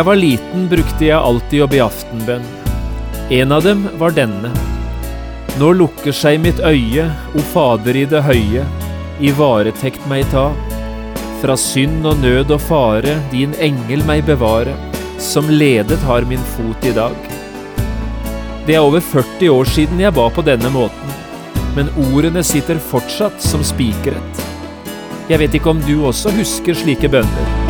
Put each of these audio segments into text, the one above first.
Jeg var liten, brukte jeg alltid å be aftenbønn. En av dem var denne. Nå lukker seg mitt øye, o Fader i det høye, i varetekt meg ta. Fra synd og nød og fare, din engel meg bevare, som ledet har min fot i dag. Det er over 40 år siden jeg ba på denne måten, men ordene sitter fortsatt som spikret. Jeg vet ikke om du også husker slike bønner.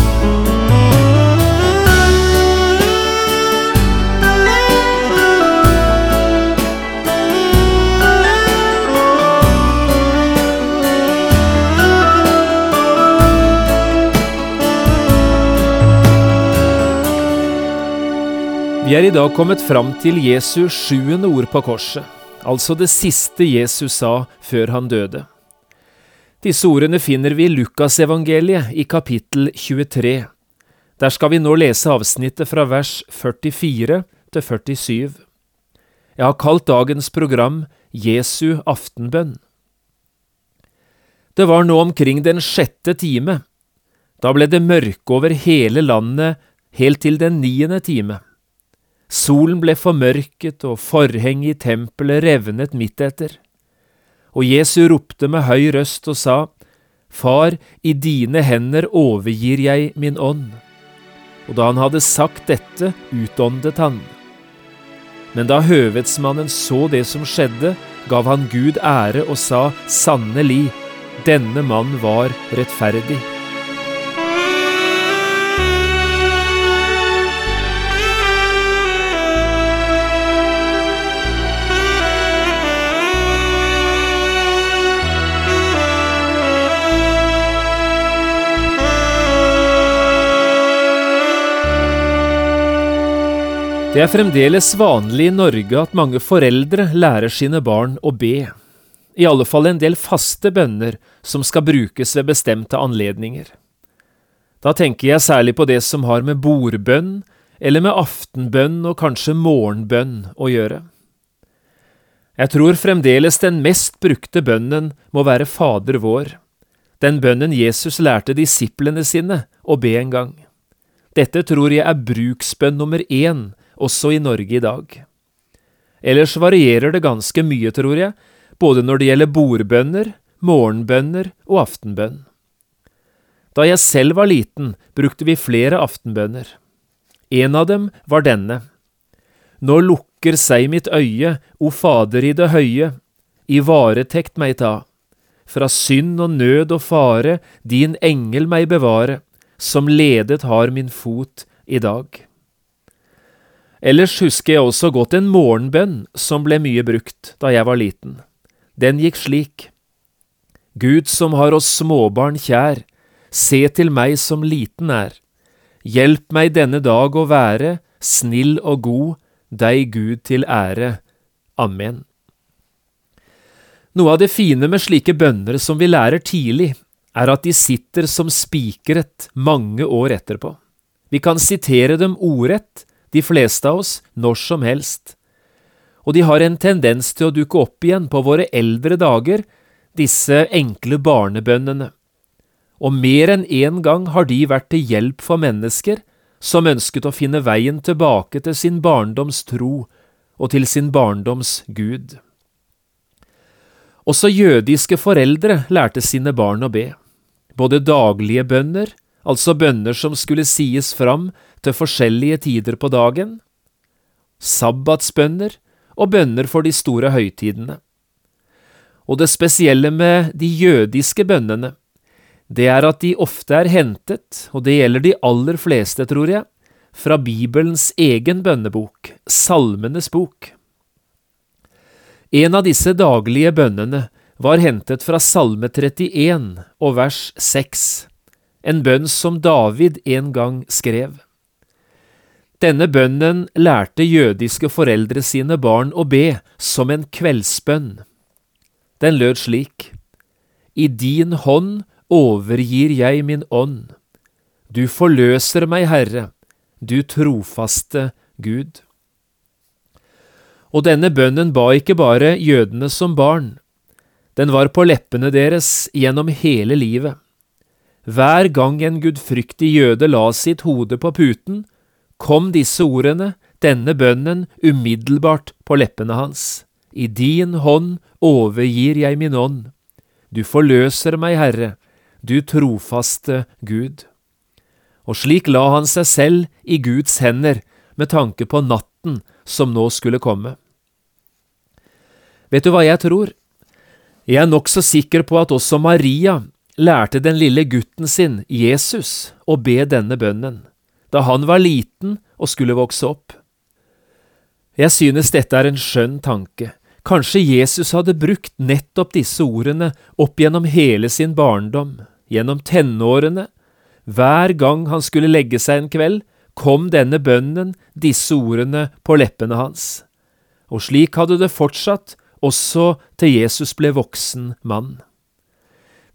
Vi er i dag kommet fram til Jesu sjuende ord på korset, altså det siste Jesus sa før han døde. Disse ordene finner vi i Lukasevangeliet i kapittel 23. Der skal vi nå lese avsnittet fra vers 44 til 47. Jeg har kalt dagens program Jesu aftenbønn. Det var nå omkring den sjette time. Da ble det mørke over hele landet helt til den niende time. Solen ble formørket og forhenget i tempelet revnet midt etter. Og Jesu ropte med høy røst og sa, Far, i dine hender overgir jeg min ånd. Og da han hadde sagt dette, utåndet han. Men da høvedsmannen så det som skjedde, gav han Gud ære og sa, Sannelig, denne mann var rettferdig. Det er fremdeles vanlig i Norge at mange foreldre lærer sine barn å be, i alle fall en del faste bønner som skal brukes ved bestemte anledninger. Da tenker jeg særlig på det som har med bordbønn eller med aftenbønn og kanskje morgenbønn å gjøre. Jeg tror fremdeles den mest brukte bønnen må være Fader vår, den bønnen Jesus lærte disiplene sine å be en gang. Dette tror jeg er bruksbønn nummer én også i Norge i dag. Ellers varierer det ganske mye, tror jeg, både når det gjelder bordbønner, morgenbønner og aftenbønn. Da jeg selv var liten, brukte vi flere aftenbønner. En av dem var denne. Nå lukker seg mitt øye, o Fader i det høye, i varetekt meg ta. Fra synd og nød og fare, din engel meg bevare, som ledet har min fot i dag. Ellers husker jeg også godt en morgenbønn som ble mye brukt da jeg var liten. Den gikk slik. Gud som har oss småbarn kjær, se til meg som liten er. Hjelp meg denne dag å være snill og god, deg Gud til ære. Amen. Noe av det fine med slike bønner som vi lærer tidlig, er at de sitter som spikret mange år etterpå. Vi kan sitere dem ordrett, de fleste av oss, når som helst. Og de har en tendens til å dukke opp igjen på våre eldre dager, disse enkle barnebønnene. Og mer enn én gang har de vært til hjelp for mennesker som ønsket å finne veien tilbake til sin barndoms tro og til sin barndoms Gud. Også jødiske foreldre lærte sine barn å be, både daglige bønner, altså bønner som skulle sies fram til forskjellige tider på dagen, sabbatsbønner og bønner for de store høytidene. Og det spesielle med de jødiske bønnene, det er at de ofte er hentet, og det gjelder de aller fleste, tror jeg, fra Bibelens egen bønnebok, Salmenes bok. En av disse daglige bønnene var hentet fra Salme 31 og vers 6, en bønn som David en gang skrev. Denne bønnen lærte jødiske foreldre sine barn å be som en kveldsbønn. Den lød slik. I din hånd overgir jeg min ånd. Du forløser meg, Herre, du trofaste Gud. Og denne bønnen ba ikke bare jødene som barn, den var på leppene deres gjennom hele livet. Hver gang en gudfryktig jøde la sitt hode på puten, kom disse ordene, denne bønnen, umiddelbart på leppene hans. I din hånd overgir jeg min ånd. Du forløser meg, Herre, du trofaste Gud. Og slik la han seg selv i Guds hender med tanke på natten som nå skulle komme. Vet du hva jeg tror? Jeg er nokså sikker på at også Maria lærte den lille gutten sin, Jesus, å be denne bønnen, da han var liten og skulle vokse opp. Jeg synes dette er en skjønn tanke. Kanskje Jesus hadde brukt nettopp disse ordene opp gjennom hele sin barndom, gjennom tenårene. Hver gang han skulle legge seg en kveld, kom denne bønnen, disse ordene, på leppene hans. Og slik hadde det fortsatt også til Jesus ble voksen mann.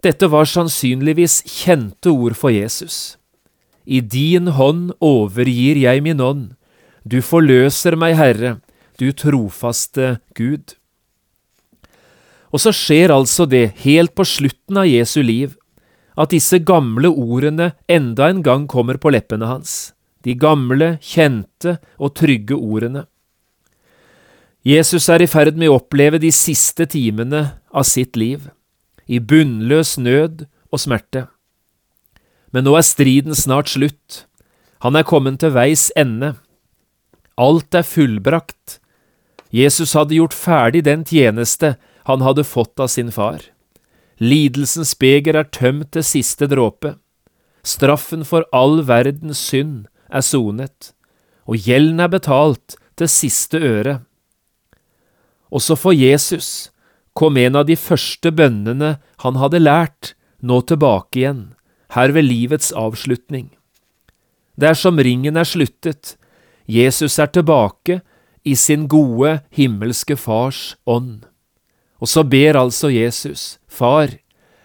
Dette var sannsynligvis kjente ord for Jesus. I din hånd overgir jeg min ånd, du forløser meg, Herre, du trofaste Gud. Og så skjer altså det, helt på slutten av Jesu liv, at disse gamle ordene enda en gang kommer på leppene hans, de gamle, kjente og trygge ordene. Jesus er i ferd med å oppleve de siste timene av sitt liv, i bunnløs nød og smerte. Men nå er striden snart slutt, han er kommet til veis ende. Alt er fullbrakt. Jesus hadde gjort ferdig den tjeneste han hadde fått av sin far. Lidelsens beger er tømt til siste dråpe. Straffen for all verdens synd er sonet, og gjelden er betalt til siste øre. Også for Jesus kom en av de første bønnene han hadde lært, nå tilbake igjen, her ved livets avslutning. Det er som ringen er sluttet, Jesus er tilbake i sin gode himmelske Fars ånd. Og så ber altså Jesus, Far,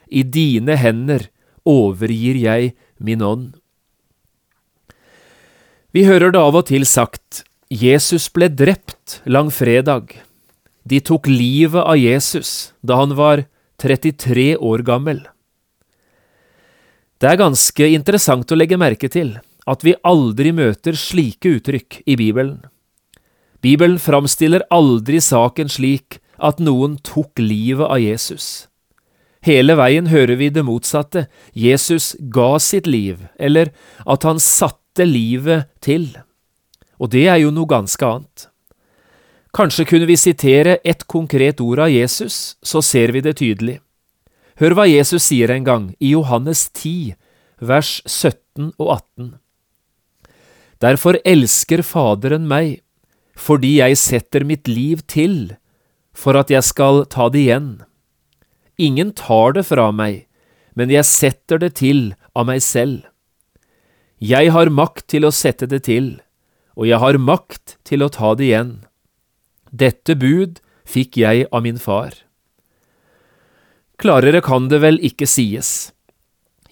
i dine hender overgir jeg min ånd. Vi hører det av og til sagt, Jesus ble drept langfredag. De tok livet av Jesus da han var 33 år gammel. Det er ganske interessant å legge merke til at vi aldri møter slike uttrykk i Bibelen. Bibelen framstiller aldri saken slik at noen tok livet av Jesus. Hele veien hører vi det motsatte, Jesus ga sitt liv, eller at han satte livet til. Og det er jo noe ganske annet. Kanskje kunne vi sitere ett konkret ord av Jesus, så ser vi det tydelig. Hør hva Jesus sier en gang, i Johannes 10, vers 17 og 18. Derfor elsker Faderen meg, fordi jeg setter mitt liv til, for at jeg skal ta det igjen. Ingen tar det fra meg, men jeg setter det til av meg selv. Jeg har makt til å sette det til, og jeg har makt til å ta det igjen. Dette bud fikk jeg av min far. Klarere kan det vel ikke sies.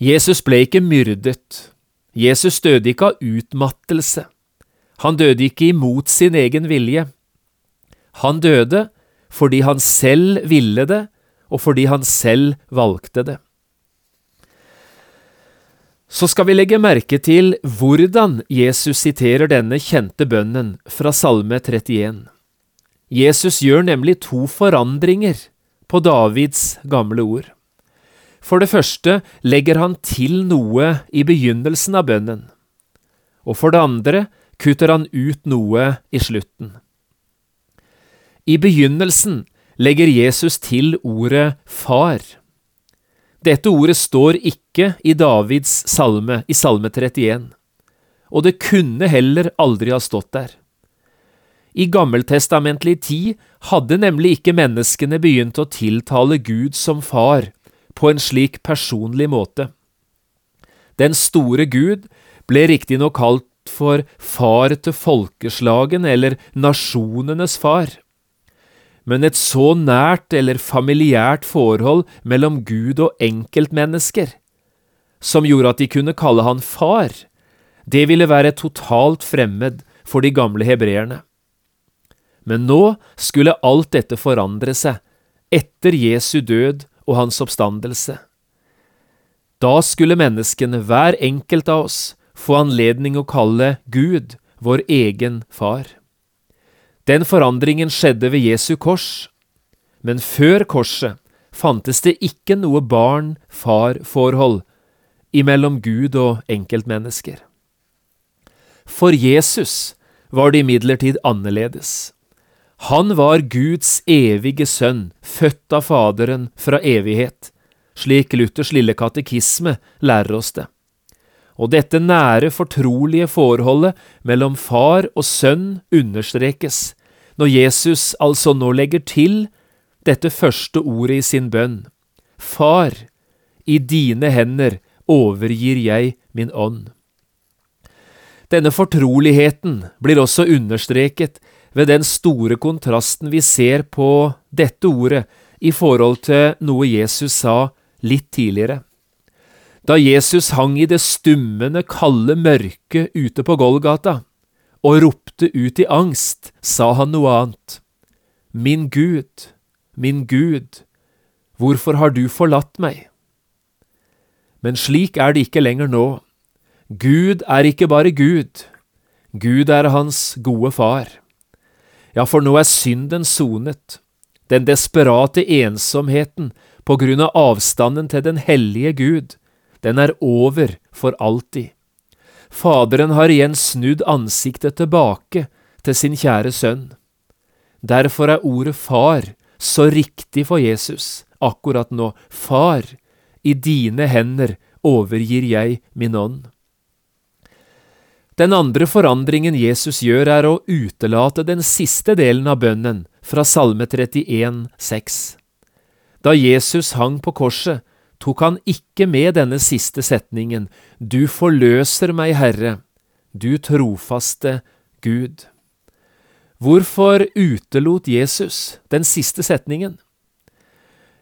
Jesus ble ikke myrdet. Jesus døde ikke av utmattelse. Han døde ikke imot sin egen vilje. Han døde fordi han selv ville det, og fordi han selv valgte det. Så skal vi legge merke til hvordan Jesus siterer denne kjente bønnen fra Salme 31. Jesus gjør nemlig to forandringer på Davids gamle ord. For det første legger han til noe i begynnelsen av bønnen, og for det andre kutter han ut noe i slutten. I begynnelsen legger Jesus til ordet far. Dette ordet står ikke i Davids salme, i Salme 31, og det kunne heller aldri ha stått der. I gammeltestamentlig tid hadde nemlig ikke menneskene begynt å tiltale Gud som far på en slik personlig måte. Den store Gud ble riktignok kalt for far til folkeslagene eller nasjonenes far. Men et så nært eller familiært forhold mellom Gud og enkeltmennesker, som gjorde at de kunne kalle han far, det ville være totalt fremmed for de gamle hebreerne. Men nå skulle alt dette forandre seg, etter Jesu død og hans oppstandelse. Da skulle menneskene, hver enkelt av oss, få anledning å kalle Gud vår egen far. Den forandringen skjedde ved Jesu kors, men før korset fantes det ikke noe barn-far-forhold imellom Gud og enkeltmennesker. For Jesus var det imidlertid annerledes. Han var Guds evige sønn, født av Faderen fra evighet, slik Luthers lille katekisme lærer oss det. Og dette nære, fortrolige forholdet mellom far og sønn understrekes når Jesus altså nå legger til dette første ordet i sin bønn. Far, i dine hender overgir jeg min ånd. Denne fortroligheten blir også understreket ved den store kontrasten vi ser på dette ordet i forhold til noe Jesus sa litt tidligere. Da Jesus hang i det stummende, kalde mørket ute på Golgata og ropte ut i angst, sa han noe annet. Min Gud, min Gud, hvorfor har du forlatt meg? Men slik er det ikke lenger nå. Gud er ikke bare Gud, Gud er hans gode far. Ja, for nå er synden sonet, den desperate ensomheten på grunn av avstanden til den hellige Gud, den er over for alltid. Faderen har igjen snudd ansiktet tilbake til sin kjære sønn. Derfor er ordet far så riktig for Jesus akkurat nå. Far, i dine hender overgir jeg min ånd. Den andre forandringen Jesus gjør, er å utelate den siste delen av bønnen fra Salme 31, 6. Da Jesus hang på korset, tok han ikke med denne siste setningen, Du forløser meg, Herre, du trofaste Gud. Hvorfor utelot Jesus den siste setningen?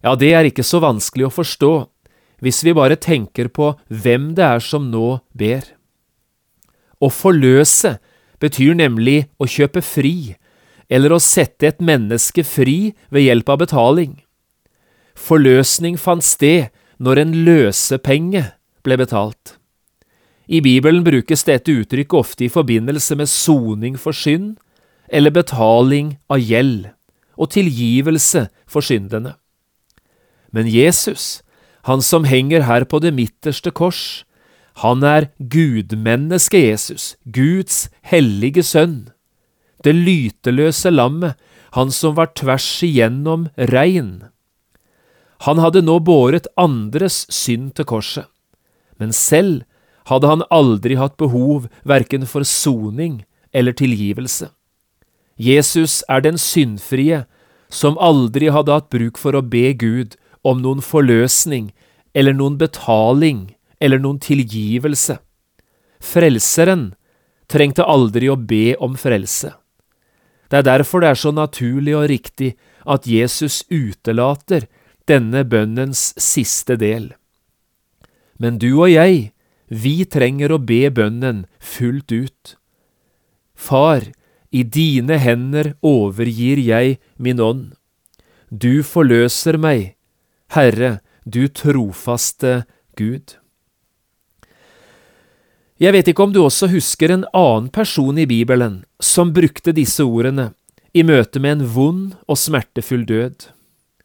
Ja, det er ikke så vanskelig å forstå hvis vi bare tenker på hvem det er som nå ber. Å forløse betyr nemlig å kjøpe fri, eller å sette et menneske fri ved hjelp av betaling. Forløsning fant sted når en løsepenge ble betalt. I Bibelen brukes dette uttrykket ofte i forbindelse med soning for synd, eller betaling av gjeld, og tilgivelse for syndene. Men Jesus, han som henger her på det midterste kors, han er gudmennesket Jesus, Guds hellige sønn, det lyteløse lammet, han som var tvers igjennom rein. Han hadde nå båret andres synd til korset, men selv hadde han aldri hatt behov verken for soning eller tilgivelse. Jesus er den syndfrie, som aldri hadde hatt bruk for å be Gud om noen forløsning eller noen betaling eller noen tilgivelse. Frelseren trengte aldri å be om frelse. Det er derfor det er så naturlig og riktig at Jesus utelater denne bønnens siste del. Men du og jeg, vi trenger å be bønnen fullt ut. Far, i dine hender overgir jeg min ånd. Du forløser meg, Herre, du trofaste Gud. Jeg vet ikke om du også husker en annen person i Bibelen som brukte disse ordene i møte med en vond og smertefull død.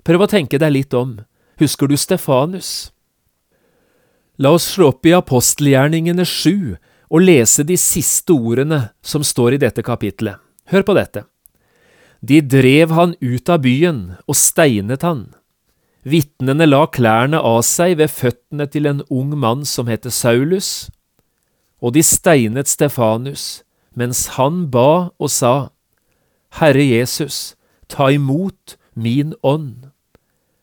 Prøv å tenke deg litt om. Husker du Stefanus? La oss slå opp i apostelgjerningene sju og lese de siste ordene som står i dette kapitlet. Hør på dette. De drev han ut av byen og steinet han. Vitnene la klærne av seg ved føttene til en ung mann som heter Saulus, og de steinet Stefanus, mens han ba og sa, Herre Jesus, ta imot min ånd.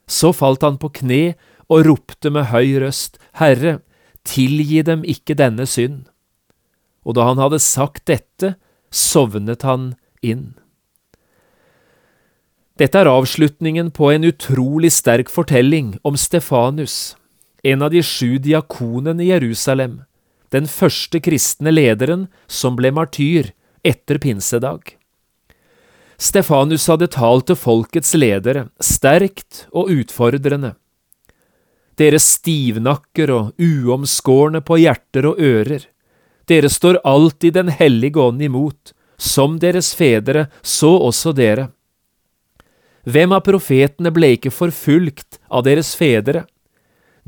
Så falt han på kne og ropte med høy røst, Herre, tilgi dem ikke denne synd. og da han hadde sagt dette, sovnet han inn. Dette er avslutningen på en utrolig sterk fortelling om Stefanus, en av de sju diakonene i Jerusalem, den første kristne lederen som ble martyr etter pinsedag. Stefanus hadde talt til folkets ledere, sterkt og utfordrende. Dere stivnakker og uomskårne på hjerter og ører, dere står alltid Den hellige ånd imot, som deres fedre, så også dere. Hvem av profetene ble ikke forfulgt av deres fedre?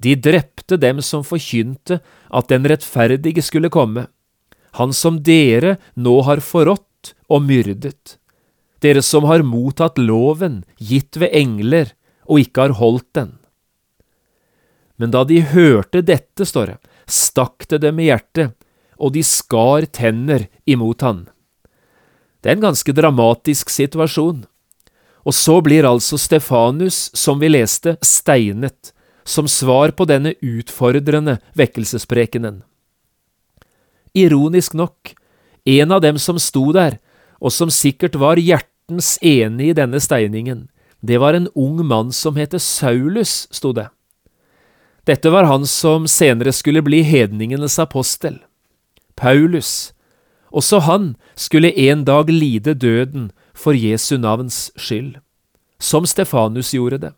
De drepte dem som forkynte at den rettferdige skulle komme, han som dere nå har forrådt og myrdet, dere som har mottatt loven gitt ved engler og ikke har holdt den. Men da de hørte dette, står det, stakk det dem i hjertet, og de skar tenner imot han. Det er en ganske dramatisk situasjon. Og så blir altså Stefanus, som vi leste, steinet, som svar på denne utfordrende vekkelsesprekenen. Ironisk nok, en av dem som sto der, og som sikkert var hjertens enig i denne steiningen, det var en ung mann som het Saulus, sto det. Dette var han som senere skulle bli hedningenes apostel. Paulus. Også han skulle en dag lide døden for Jesu navns skyld, som Stefanus gjorde det.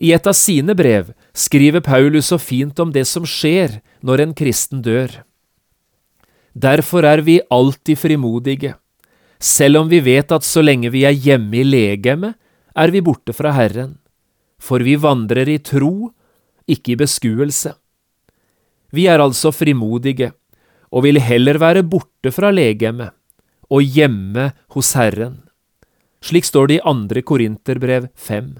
I et av sine brev skriver Paulus så fint om det som skjer når en kristen dør. Derfor er vi alltid frimodige, selv om vi vet at så lenge vi er hjemme i legemet, er vi borte fra Herren, for vi vandrer i tro, ikke i beskuelse. Vi er altså frimodige, og vil heller være borte fra legemet og hjemme hos Herren. Slik står det i andre Korinterbrev fem.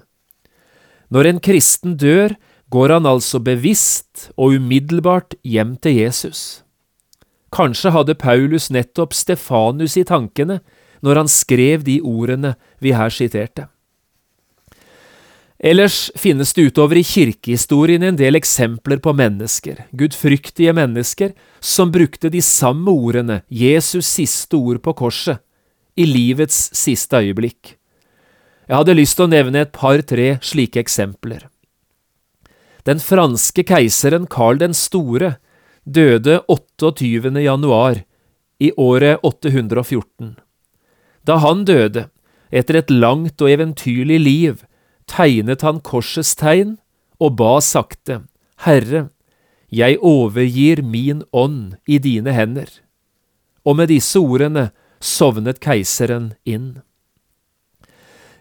Når en kristen dør, går han altså bevisst og umiddelbart hjem til Jesus. Kanskje hadde Paulus nettopp Stefanus i tankene når han skrev de ordene vi her siterte. Ellers finnes det utover i kirkehistorien en del eksempler på mennesker, gudfryktige mennesker, som brukte de samme ordene, Jesus siste ord på korset, i livets siste øyeblikk. Jeg hadde lyst til å nevne et par–tre slike eksempler. Den franske keiseren Karl den store døde 28. januar i året 814. Da han døde, etter et langt og eventyrlig liv, tegnet han korsets tegn og ba sakte, Herre, jeg overgir min ånd i dine hender. Og med disse ordene sovnet keiseren inn.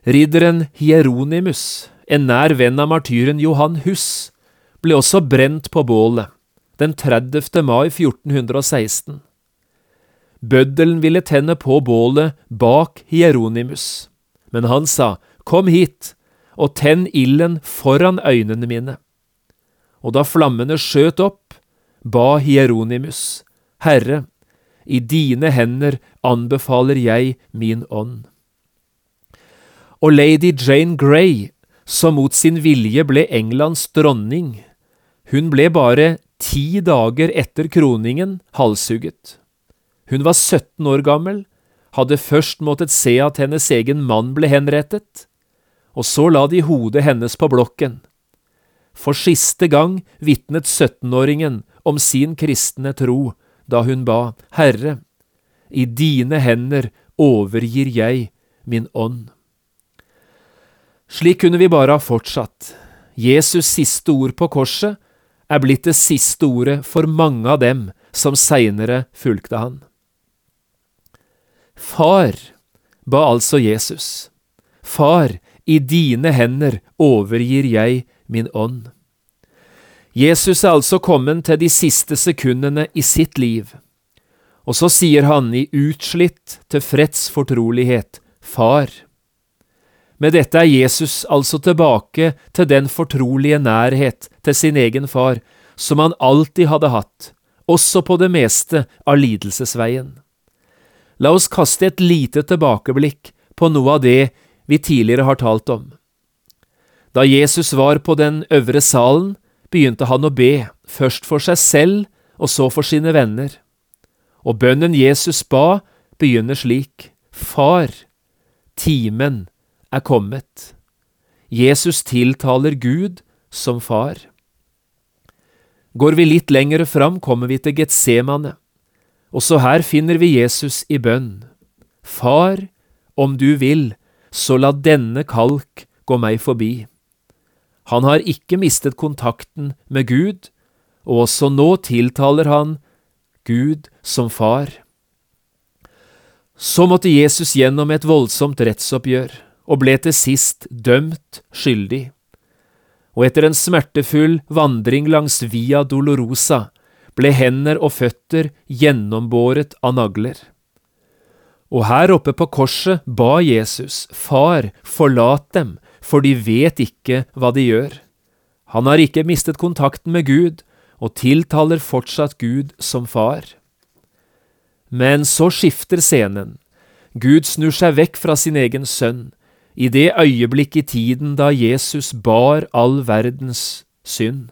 Ridderen Hieronymus, en nær venn av martyren Johan Hus, ble også brent på bålet den 30. mai 1416. Bøddelen ville tenne på bålet bak Hieronymus, men han sa, Kom hit og tenn ilden foran øynene mine. Og da flammene skjøt opp, ba Hieronymus, Herre, i dine hender anbefaler jeg min ånd og lady Jane Grey, som mot sin vilje ble Englands dronning. Hun ble bare ti dager etter kroningen halshugget. Hun var 17 år gammel, hadde først måttet se at hennes egen mann ble henrettet, og så la de hodet hennes på blokken. For siste gang vitnet 17-åringen om sin kristne tro da hun ba, Herre, i dine hender overgir jeg min ånd. Slik kunne vi bare ha fortsatt. Jesus' siste ord på korset er blitt det siste ordet for mange av dem som seinere fulgte han. Far, ba altså Jesus. Far, i dine hender overgir jeg min ånd. Jesus er altså kommet til de siste sekundene i sitt liv, og så sier han i utslitt, tilfreds fortrolighet, Far. Med dette er Jesus altså tilbake til den fortrolige nærhet til sin egen far som han alltid hadde hatt, også på det meste av lidelsesveien. La oss kaste et lite tilbakeblikk på noe av det vi tidligere har talt om. Da Jesus var på den øvre salen, begynte han å be, først for seg selv og så for sine venner. Og bønnen Jesus ba, begynner slik, Far, timen er kommet. Jesus tiltaler Gud som far. Går vi litt lengre fram, kommer vi til Getsemane. Også her finner vi Jesus i bønn. Far, om du vil, så la denne kalk gå meg forbi. Han har ikke mistet kontakten med Gud, og også nå tiltaler han Gud som far. Så måtte Jesus gjennom et voldsomt rettsoppgjør, og ble til sist dømt skyldig. Og etter en smertefull vandring langs Via Dolorosa ble hender og føtter gjennombåret av nagler. Og her oppe på korset ba Jesus, Far, forlat dem, for de vet ikke hva de gjør. Han har ikke mistet kontakten med Gud, og tiltaler fortsatt Gud som far. Men så skifter scenen. Gud snur seg vekk fra sin egen sønn, i det øyeblikk i tiden da Jesus bar all verdens synd.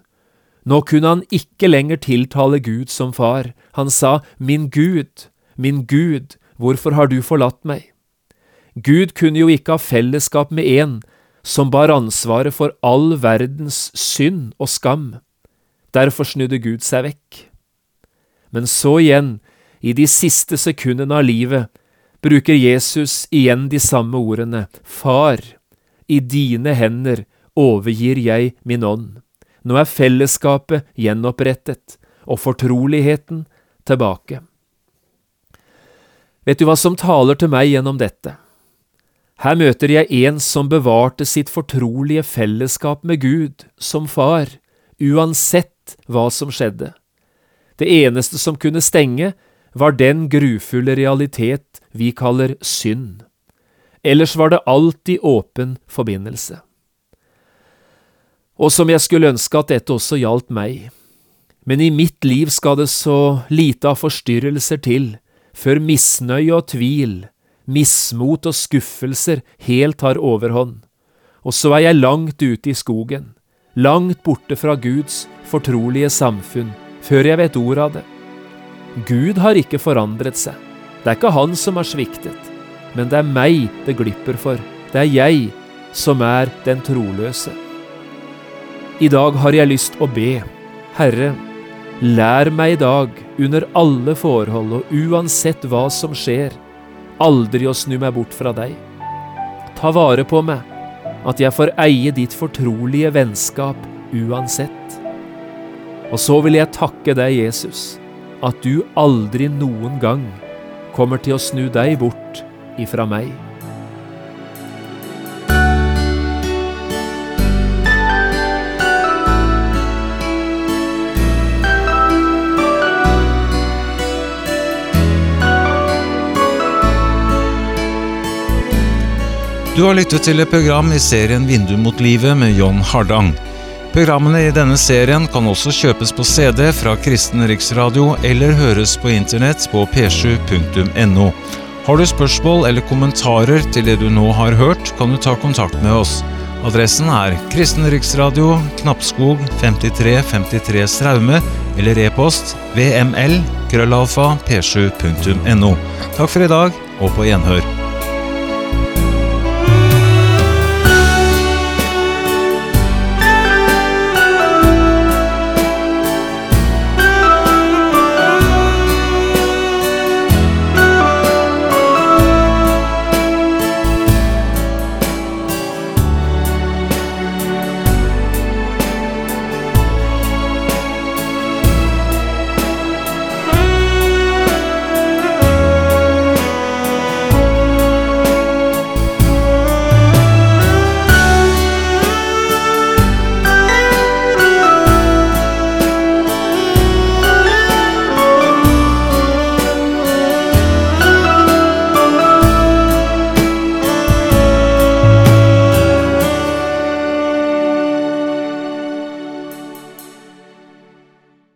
Nå kunne han ikke lenger tiltale Gud som far. Han sa, Min Gud, min Gud, hvorfor har du forlatt meg? Gud kunne jo ikke ha fellesskap med en som bar ansvaret for all verdens synd og skam. Derfor snudde Gud seg vekk. Men så igjen, i de siste sekundene av livet, bruker Jesus igjen de samme ordene, Far, i dine hender overgir jeg min ånd. Nå er fellesskapet gjenopprettet, og fortroligheten tilbake. Vet du hva som taler til meg gjennom dette? Her møter jeg en som bevarte sitt fortrolige fellesskap med Gud som far, uansett hva som skjedde. Det eneste som kunne stenge, var den grufulle realitet vi kaller synd. Ellers var det alltid åpen forbindelse. Og som jeg skulle ønske at dette også gjaldt meg. Men i mitt liv skal det så lite av forstyrrelser til før misnøye og tvil, mismot og skuffelser helt har overhånd. Og så er jeg langt ute i skogen, langt borte fra Guds fortrolige samfunn, før jeg vet ordet av det. Gud har ikke forandret seg. Det er ikke han som har sviktet, men det er meg det glipper for. Det er jeg som er den troløse. I dag har jeg lyst å be, Herre, lær meg i dag, under alle forhold og uansett hva som skjer, aldri å snu meg bort fra deg. Ta vare på meg, at jeg får eie ditt fortrolige vennskap uansett. Og så vil jeg takke deg, Jesus, at du aldri noen gang kommer til å snu deg bort ifra meg. Du har lyttet til et program i serien Vindu mot livet med John Hardang. Programmene i denne serien kan også kjøpes på CD fra Kristen Riksradio eller høres på internett på p7.no. Har du spørsmål eller kommentarer til det du nå har hørt, kan du ta kontakt med oss. Adressen er Kristen Riksradio, Knappskog 5353 Straume, eller e-post vml krøllalfa p7.no. Takk for i dag, og på gjenhør.